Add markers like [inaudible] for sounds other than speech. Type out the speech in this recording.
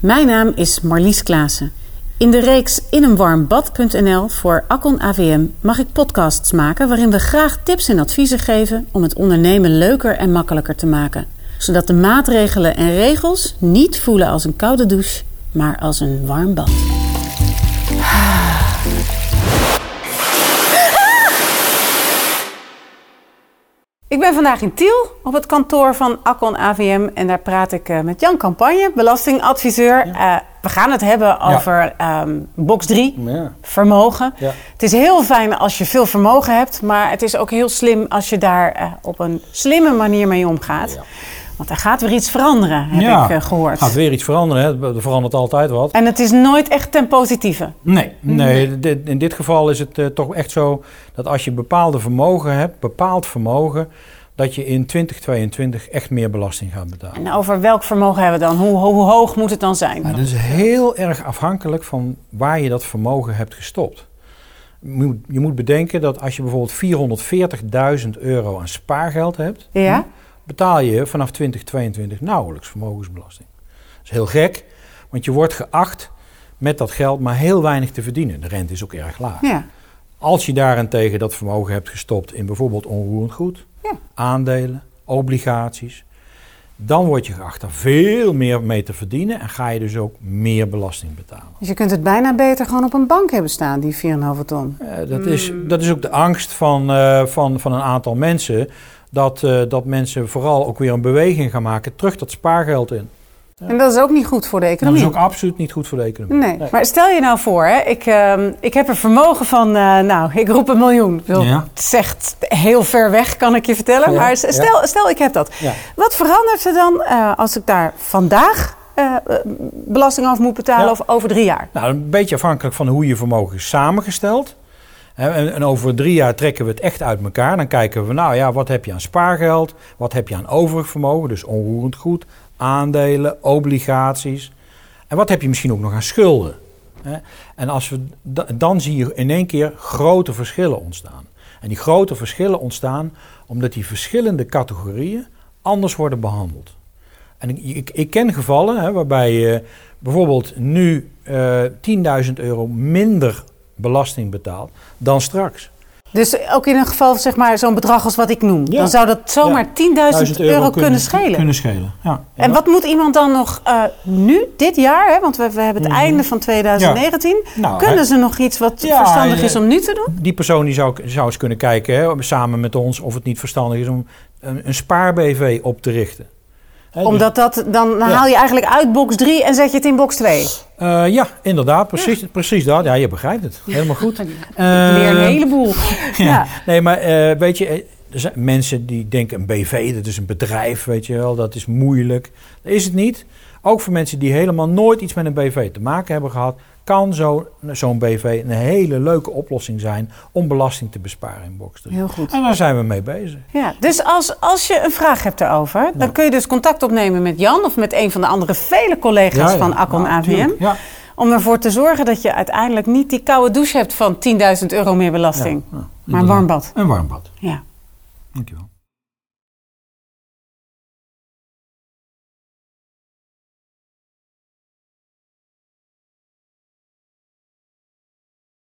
Mijn naam is Marlies Klaassen. In de reeks ineenwarmbad.nl voor Akkon AVM mag ik podcasts maken waarin we graag tips en adviezen geven om het ondernemen leuker en makkelijker te maken. Zodat de maatregelen en regels niet voelen als een koude douche, maar als een warm bad. Ik ben vandaag in Tiel op het kantoor van Akkon AVM en daar praat ik eh, met Jan Campagne, belastingadviseur. Eh, we gaan het hebben over ehm, box 3, Ja. vermogen. Het is heel fijn als je veel vermogen hebt, maar het is ook heel slim als je daar eh, op een slimme manier mee omgaat. Want er gaat weer iets veranderen, heb Ja, ik eh, gehoord. gaat weer iets veranderen. Hè? Er verandert altijd wat. En het is nooit echt ten positieve. Nee, nee dit- in dit geval is het eh, toch echt zo dat als je bepaalde vermogen hebt, bepaald vermogen, dat je in 2022 echt meer belasting gaat betalen. En over welk vermogen hebben we dan? Hoe, hoe hoog moet het dan zijn? Nou, dat is heel erg afhankelijk van waar je dat vermogen hebt gestopt. Je moet, je moet bedenken dat als je bijvoorbeeld 440.000 euro aan spaargeld hebt, Ja? Betaal je vanaf 2022 nauwelijks vermogensbelasting. Dat is heel gek, want je wordt geacht met dat geld maar heel weinig te verdienen. De rente is ook erg laag. Ja. Als je daarentegen dat vermogen hebt gestopt in bijvoorbeeld onroerend goed, Ja. aandelen, obligaties, dan word je geacht daar veel meer mee te verdienen en ga je dus ook meer belasting betalen. Dus je kunt het bijna beter gewoon op een bank hebben staan, die 4,5 ton. Eh, dat, is, dat is ook de angst van, eh, van, van een aantal mensen. Dat, eh, dat mensen vooral ook weer een beweging gaan maken terug dat spaargeld in. En dat is ook niet goed voor de Dat economie. is ook absoluut niet goed voor de economie. Nee. maar stel je nou voor, hè, ik, ehm, ik heb een vermogen van, eh, nou, ik roep een miljoen. Ja. Het zegt heel ver weg, kan ik je vertellen. Ja, Maar stel, stel ik heb dat. Wat verandert er dan eh, als ik daar vandaag belasting af moet betalen of over drie jaar? Nou, een beetje afhankelijk van hoe je vermogen is samengesteld. En, over drie jaar trekken we het echt uit elkaar. Dan kijken we, nou ja, wat heb je aan spaargeld? Wat heb je aan overig vermogen? Dus onroerend goed, aandelen, obligaties. En wat heb je misschien ook nog aan schulden? En als we, da- dan zie je in één keer grote verschillen ontstaan. En die grote verschillen ontstaan omdat die verschillende categorieën anders worden behandeld. En ik, ik, ik ken gevallen hè, waarbij je bijvoorbeeld nu eh 10.000 euro minder belasting betaalt dan straks. Dus ook in een geval, zeg maar, zo'n bedrag als wat ik noem. Ja. Dan zou dat zomaar 10.000 euro, kunnen, schelen. Kunnen schelen, ja. En wat moet iemand dan nog eh, nu, dit jaar, hè, want we, we hebben het Mhm. einde van 2019. Nou, kunnen ze nog iets wat verstandig is om nu te doen? Die persoon die zou, zou eens kunnen kijken, hè, samen met ons, of het niet verstandig is om een, een spaar-BV op te richten. Dus- Omdat dat, dan Ja. haal je eigenlijk uit box 3 en zet je het in box 2. Eh, ja, inderdaad, precies, precies dat. Ja, je begrijpt het. Helemaal goed. [laughs] Ik leer een Eh, heleboel. [laughs] Ja. Ja. Nee, maar eh, weet je, er zijn mensen die denken een BV, dat is een bedrijf, weet je wel, dat is moeilijk. Dat is het niet. Ook voor mensen die helemaal nooit iets met een BV te maken hebben gehad, kan zo- zo'n BV een hele leuke oplossing zijn om belasting te besparen in box 3. Heel goed. En daar zijn we mee bezig. Ja, dus als, als je een vraag hebt daarover, dan kun je dus contact opnemen met Jan of met een van de andere vele collega's van Akkon Ja, AVM. Om ervoor te zorgen dat je uiteindelijk niet die koude douche hebt van 10.000 euro meer belasting. Maar een warm bad. Een warm bad. Ja. Dankjewel.